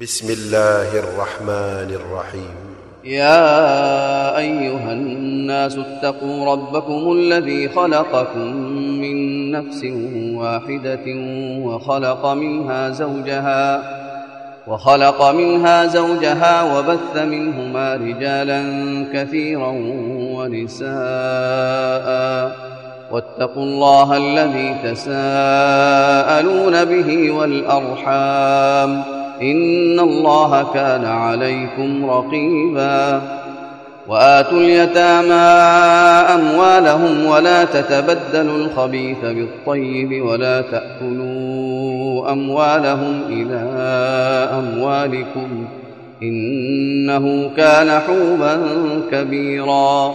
بسم الله الرحمن الرحيم يا ايها الناس اتقوا ربكم الذي خلقكم من نفس واحدة وخلق منها زوجها وخلق منها زوجها وبث منهما رجالا كثيرا ونساء واتقوا الله الذي تساءلون به والارحام إن الله كان عليكم رقيبا. وآتوا اليتامى أموالهم ولا تتبدلوا الخبيث بالطيب ولا تأكلوا أموالهم إلى أموالكم إنه كان حوبا كبيراً.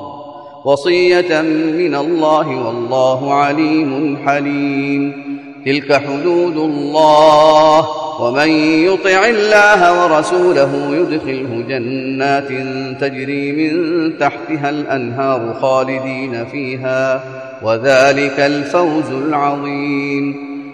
وصية من الله والله عليم حليم. تلك حدود الله. ومن يطع الله ورسوله يدخله جنات تجري من تحتها الأنهار خالدين فيها. وذلك الفوز العظيم.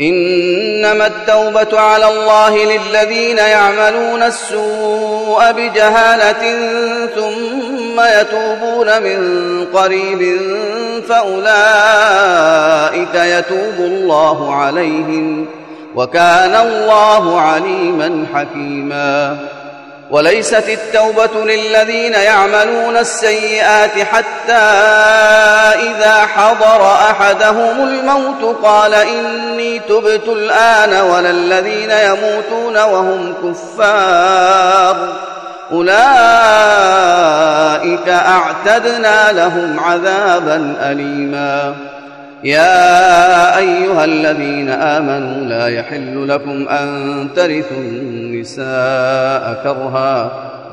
إنما التوبة على الله للذين يعملون السوء بجهالة ثم يتوبون من قريب فأولئك يتوب الله عليهم وكان الله عليما حكيما. وليست التوبة للذين يعملون السيئات حتى أحدهم الموت قال إني تبت الآن ولا الذين يموتون وهم كفار أولئك أعتدنا لهم عذابا أليما. يا أيها الذين آمنوا لا يحل لكم أن ترثوا النساء كرها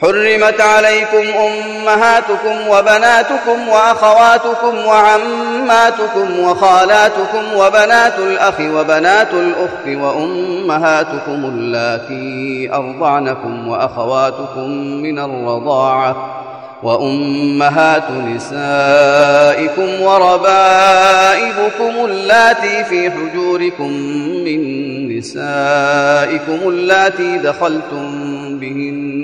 حرمت عليكم أمهاتكم وبناتكم وأخواتكم وعماتكم وخالاتكم وبنات الأخ وبنات الأخت وأمهاتكم اللاتي أرضعنكم وأخواتكم من الرضاعة وأمهات نسائكم وربائبكم اللاتي في حجوركم من نسائكم اللاتي دخلتم بهن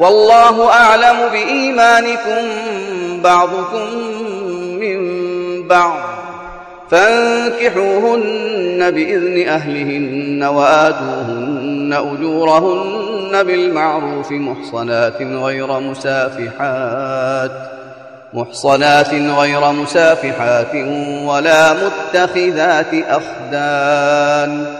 والله أعلم بإيمانكم بعضكم من بعض. فانكحوهن بإذن أهلهن وآتوهن أجورهن بالمعروف محصنات غير مسافحات محصنات غير مسافحات ولا متخذات أخدان.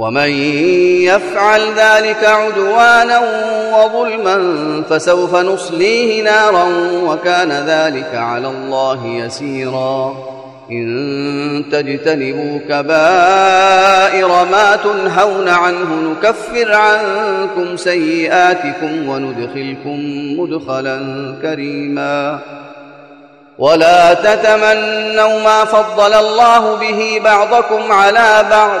ومن يفعل ذلك عدوانا وظلما فسوف نصليه نارا وكان ذلك على الله يسيرا. إن تجتنبوا كبائر ما تنهون عنه نكفر عنكم سيئاتكم وندخلكم مدخلا كريما. ولا تتمنوا ما فضل الله به بعضكم على بعض.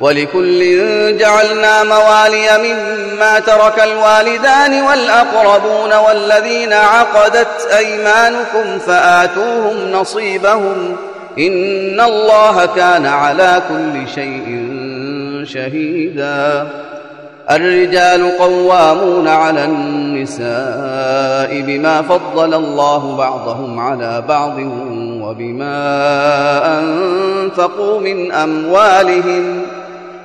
ولكل جعلنا موالي مما ترك الوالدان والأقربون والذين عقدت أيمانكم فآتوهم نصيبهم إن الله كان على كل شيء شهيدا الرجال قوامون على النساء بما فضل الله بعضهم على بعض وبما أنفقوا من أموالهم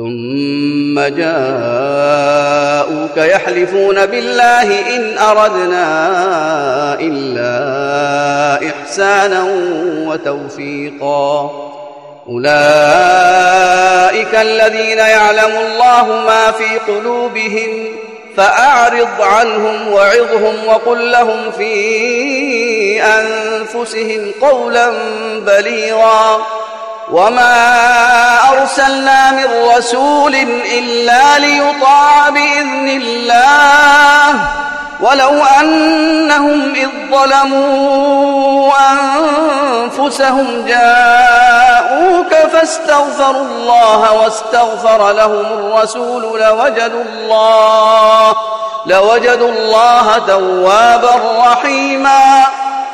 ثم جاءوك يحلفون بالله إن أردنا إلا إحسانا وتوفيقا. أولئك الذين يعلم الله ما في قلوبهم فأعرض عنهم وعظهم وقل لهم في أنفسهم قولا بليغا. وما أرسلنا من رسول إلا ليطاع بإذن الله ولو أنهم إذ ظلموا أنفسهم جاءوك فاستغفروا الله واستغفر لهم الرسول لوجدوا الله لوجدوا الله توابا رحيما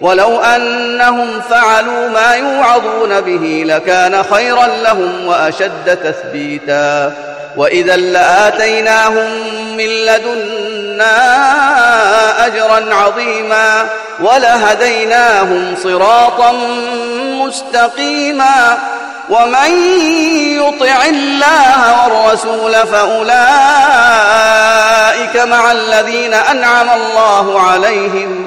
ولو أنهم فعلوا ما يوعظون به لكان خيرا لهم وأشد تثبيتا. وإذا لآتيناهم من لدنا أجرا عظيما ولهديناهم صراطا مستقيما. ومن يطع الله والرسول فأولئك مع الذين أنعم الله عليهم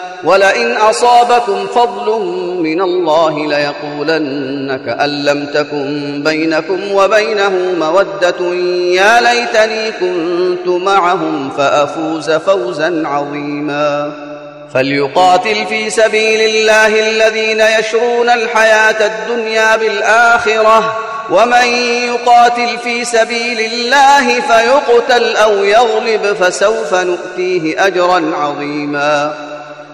ولئن أصابكم فضل من الله ليقولن كان لم تكن بينكم وبينه مودة يا ليتني كنت معهم فأفوز فوزا عظيما. فليقاتل في سبيل الله الذين يشرون الحياة الدنيا بالآخرة ومن يقاتل في سبيل الله فيقتل أو يغلب فسوف نؤتيه أجرا عظيما.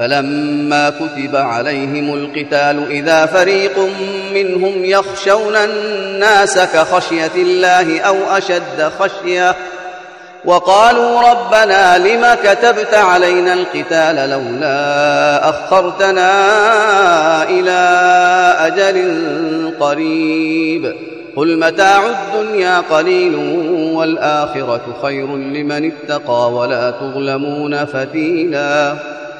فلما كتب عليهم القتال إذا فريق منهم يخشون الناس كخشية الله أو أشد خشية وقالوا ربنا لم كتبت علينا القتال لولا أخرتنا إلى أجل قريب قل متاع الدنيا قليل والآخرة خير لمن اتقى ولا تظلمون فتيلا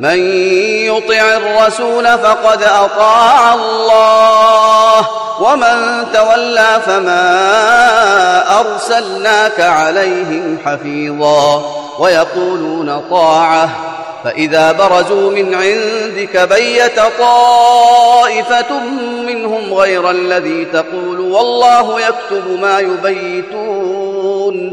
من يطع الرسول فقد أطاع الله ومن تولى فما أرسلناك عليهم حفيظا. ويقولون طاعة فإذا برزوا من عندك بيت طائفة منهم غير الذي تقول والله يكتب ما يبيتون.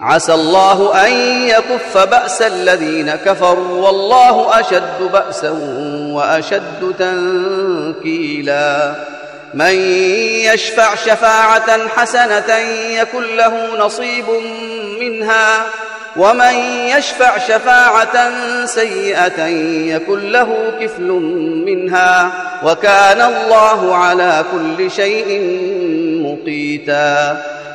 عسى الله أن يكف بأس الذين كفروا والله أشد بأسا وأشد تنكيلا. من يشفع شفاعة حسنة يكن له نصيب منها ومن يشفع شفاعة سيئة يكن له كفل منها. وكان الله على كل شيء مقيتا.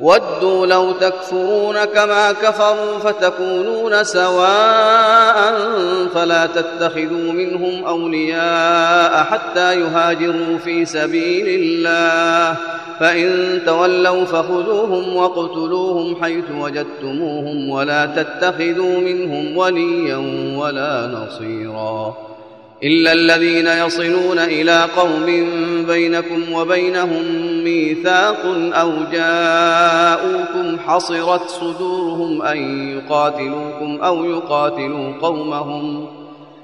ودوا لو تكفرون كما كفروا فتكونون سواء فلا تتخذوا منهم أولياء حتى يهاجروا في سبيل الله. فإن تولوا فخذوهم واقتلوهم حيث وجدتموهم ولا تتخذوا منهم وليا ولا نصيرا. إلا الذين يصلون إلى قوم بينكم وبينهم ميثاق أو جاءوكم حصرت صدورهم أن يقاتلوكم أو يقاتلوا قومهم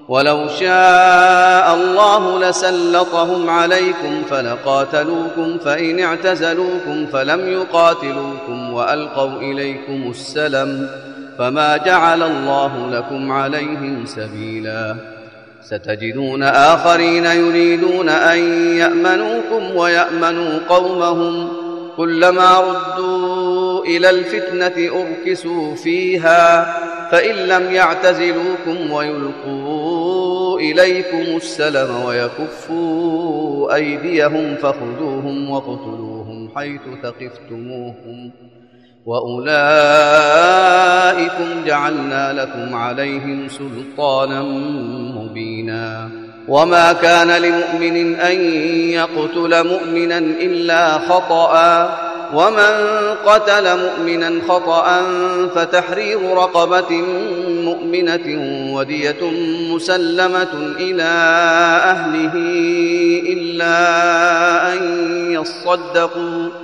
ولو شاء الله لسلطهم عليكم فلقاتلوكم فإن اعتزلوكم فلم يقاتلوكم وألقوا إليكم السلم فما جعل الله لكم عليهم سبيلاً ستجدون آخرين يريدون أن يأمنوكم ويأمنوا قومهم. كلما ردوا إلى الفتنة أركسوا فيها فإن لم يعتزلوكم ويلقوا إليكم السلم ويكفوا أيديهم فخذوهم وقتلوهم حيث ثقفتموهم. وأولئكم جعلنا لكم عليهم سلطانا مبينا. وما كان لمؤمن أن يقتل مؤمنا إلا خطأ. ومن قتل مؤمنا خطأ فتحرير رقبة مؤمنة ودية مسلمة إلى أهله إلا أن يصدقوا.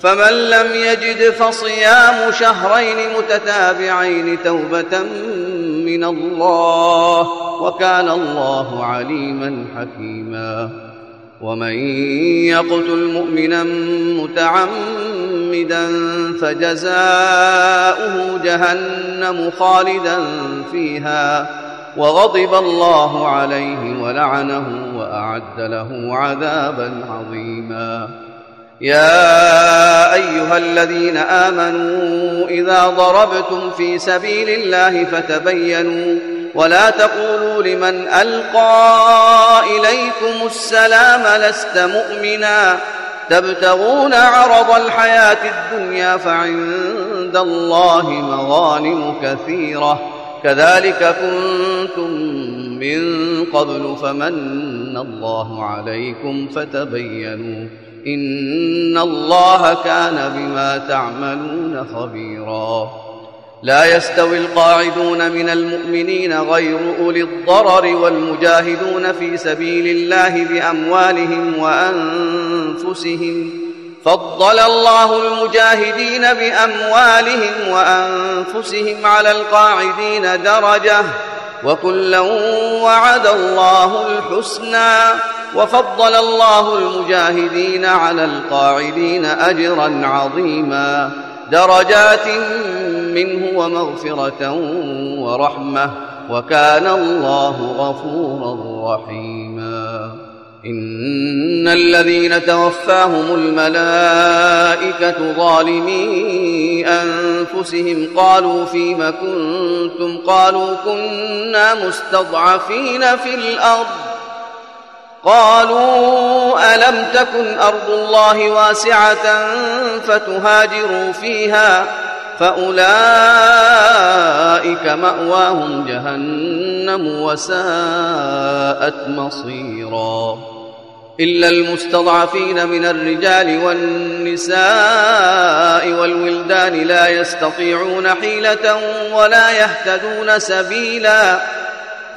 فمن لم يجد فصيام شهرين متتابعين توبة من الله وكان الله عليما حكيما. ومن يقتل مؤمنا متعمدا فجزاؤه جهنم خالدا فيها وغضب الله عليه ولعنه وأعد له عذابا عظيما. يا أيها الذين آمنوا إذا ضربتم في سبيل الله فتبينوا ولا تقولوا لمن ألقى إليكم السلام لست مؤمنا تبتغون عرض الحياة الدنيا فعند الله مغانم كثيرة كذلك كنتم من قبل فمن الله عليكم فتبينوا إن الله كان بما تعملون خبيرا. لا يستوي القاعدون من المؤمنين غير أولي الضرر والمجاهدون في سبيل الله بأموالهم وأنفسهم. فضل الله المجاهدين بأموالهم وأنفسهم على القاعدين درجة. وكلا وعد الله الحسنى. وفضل الله المجاهدين على القاعدين أجرا عظيما. درجات منه ومغفرة ورحمة وكان الله غفورا رحيما. إن الذين توفاهم الملائكة ظالمي أنفسهم قالوا فيم كنتم؟ قالوا كنا مستضعفين في الأرض. قالوا ألم تكن أرض الله واسعة فتهاجروا فيها فأولئك مأواهم جهنم وساءت مصيرا إلا المستضعفين من الرجال والنساء والولدان لا يستطيعون حيلة ولا يهتدون سبيلا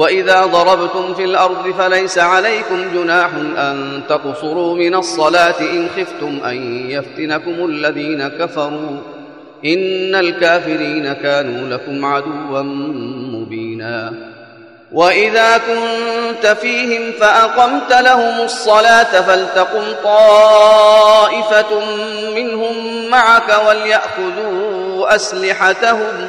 وإذا ضربتم في الأرض فليس عليكم جناح أن تقصروا من الصلاة إن خفتم أن يفتنكم الذين كفروا إن الكافرين كانوا لكم عدوا مبينا وإذا كنت فيهم فأقمت لهم الصلاة فلتقم طائفة منهم معك وليأخذوا أسلحتهم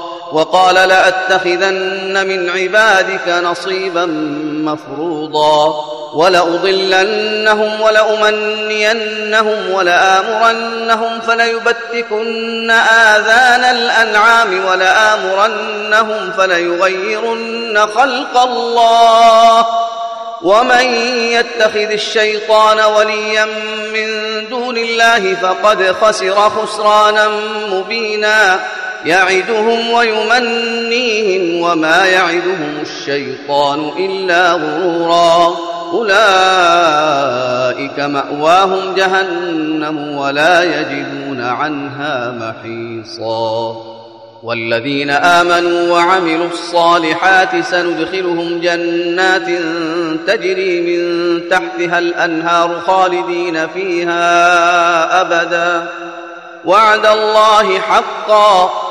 وقال لأتخذن من عبادك نصيبا مفروضا ولأضلنهم ولأمنينهم ولآمرنهم فليبتكن آذان الأنعام ولآمرنهم فليغيرن خلق الله ومن يتخذ الشيطان وليا من دون الله فقد خسر خسرانا مبينا يعدهم ويمنيهم وما يعدهم الشيطان إلا غرورا. أولئك مأواهم جهنم ولا يجدون عنها محيصا. والذين آمنوا وعملوا الصالحات سندخلهم جنات تجري من تحتها الأنهار خالدين فيها أبدا. وعد الله حقا.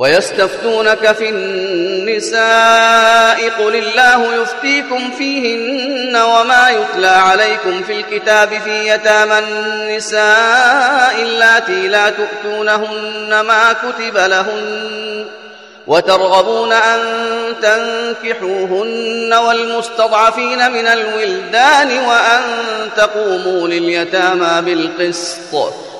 ويستفتونك في النساء قل الله يفتيكم فيهن وما يتلى عليكم في الكتاب في يتامى النساء اللاتي لا تؤتونهن ما كتب لهن وترغبون أن تنكحوهن والمستضعفين من الولدان وأن تقوموا لليتامى بالقسط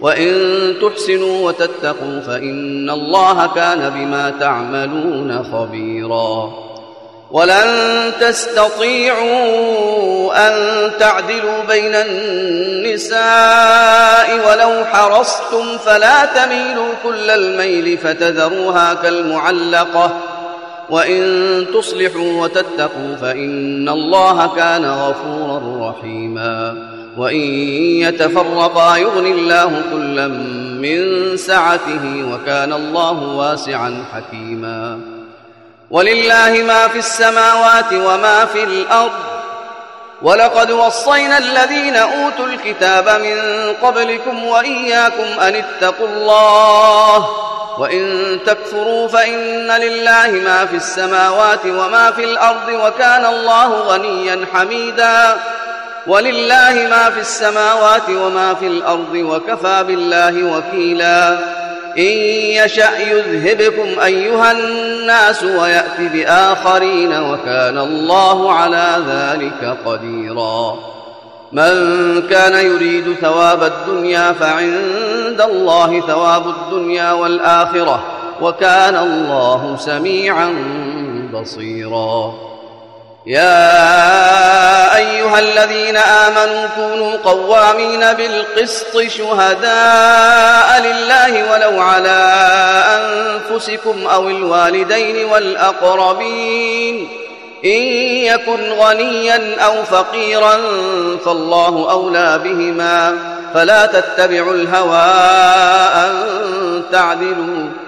وإن تحسنوا وتتقوا فإن الله كان بما تعملون خبيرا. ولن تستطيعوا أن تعدلوا بين النساء ولو حرصتم فلا تميلوا كل الميل فتذروها كالمعلقة. وإن تصلحوا وتتقوا فإن الله كان غفورا رحيما. وإن يتفرقا يغن الله كلا من سعته وكان الله واسعا حكيما. ولله ما في السماوات وما في الأرض. ولقد وصينا الذين أوتوا الكتاب من قبلكم وإياكم أن اتقوا الله. وإن تكفروا فإن لله ما في السماوات وما في الأرض وكان الله غنيا حميدا. ولله ما في السماوات وما في الأرض وكفى بالله وكيلا. إن يشأ يذهبكم أيها الناس ويأت بآخرين وكان الله على ذلك قديرا. من كان يريد ثواب الدنيا فعند عند الله ثواب الدنيا والآخرة وكان الله سميعا بصيرا. يا أيها الذين آمنوا كونوا قوامين بالقسط شهداء لله ولو على أنفسكم أو الوالدين والأقربين. إن يكن غنيا أو فقيرا فالله أولى بهما. فلا تتبعوا الهوى أن تعدلوا.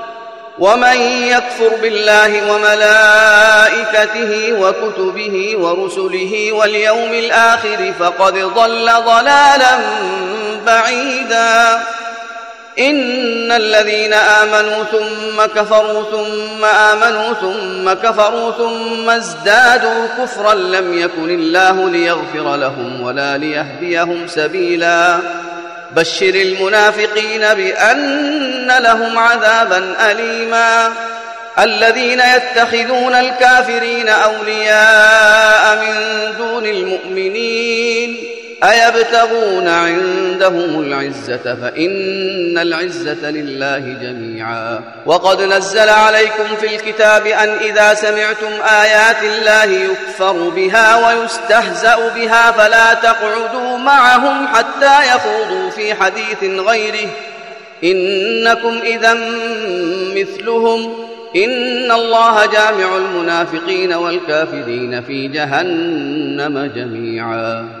ومن يكفر بالله وملائكته وكتبه ورسله واليوم الآخر فقد ضل ضلالا بعيدا. إن الذين آمنوا ثم كفروا ثم آمنوا ثم كفروا ثم ازدادوا كفرا لم يكن الله ليغفر لهم ولا ليهديهم سبيلا. بشر المنافقين بأن لهم عذابا أليما. الذين يتخذون الكافرين أولياء من دون المؤمنين. أيبتغون عندهم العزة فإن العزة لله جميعا. وقد نزل عليكم في الكتاب أن إذا سمعتم آيات الله يكفر بها ويستهزأ بها فلا تقعدوا معهم حتى يخوضوا في حديث غيره. إنكم إذا مثلهم. إن الله جامع المنافقين والكافرين في جهنم جميعا.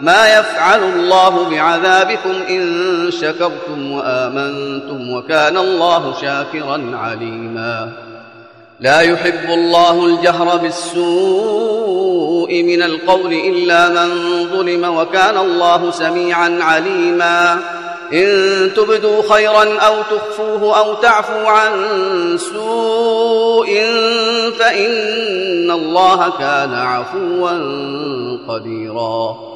ما يفعل الله بعذابكم إن شكرتم وآمنتم وكان الله شاكرا عليما. لا يحب الله الجهر بالسوء من القول إلا من ظلم وكان الله سميعا عليما. إن تبدوا خيرا أو تخفوه أو تعفوا عن سوء فإن الله كان عفوا قديرا.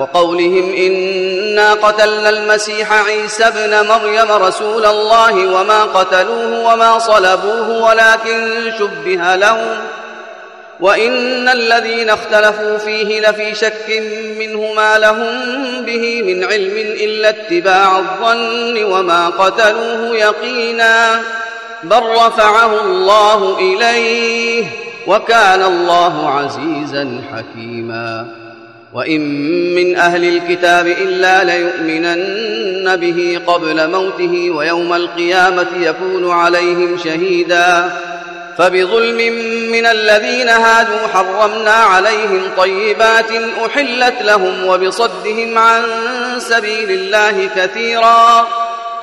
وقولهم إنا قتلنا المسيح عيسى ابن مريم رسول الله وما قتلوه وما صلبوه ولكن شبه لهم وإن الذين اختلفوا فيه لفي شك منه ما لهم به من علم إلا اتباع الظن وما قتلوه يقينا بل رفعه الله إليه وكان الله عزيزا حكيما وإن من أهل الكتاب إلا ليؤمنن به قبل موته ويوم القيامة يكون عليهم شهيدا. فبظلم من الذين هادوا حرمنا عليهم طيبات أحلت لهم وبصدهم عن سبيل الله كثيراً.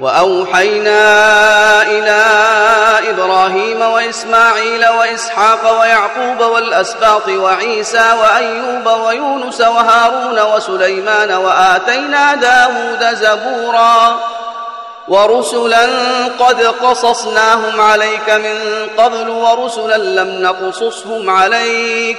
وأوحينا إلى إبراهيم وإسماعيل وإسحاق ويعقوب والأسباط وعيسى وأيوب ويونس وهارون وسليمان وآتينا داود زبورا ورسلا قد قصصناهم عليك من قبل ورسلا لم نقصصهم عليك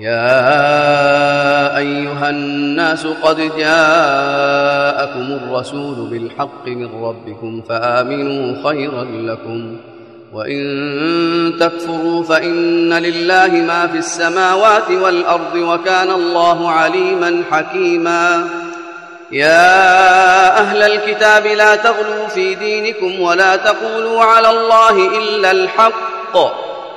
يا أيها الناس قد جاءكم الرسول بالحق من ربكم فآمنوا خيرا لكم وإن تكفروا فإن لله ما في السماوات والأرض وكان الله عليما حكيما يا أهل الكتاب لا تغلوا في دينكم ولا تقولوا على الله إلا الحق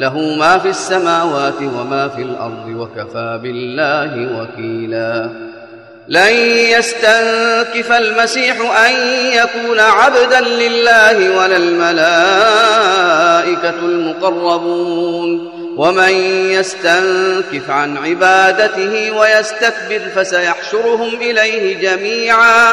له ما في السماوات وما في الأرض وكفى بالله وكيلا. لن يستنكف المسيح أن يكون عبدا لله ولا الملائكة المقربون. ومن يستنكف عن عبادته ويستكبر فسيحشرهم إليه جميعا.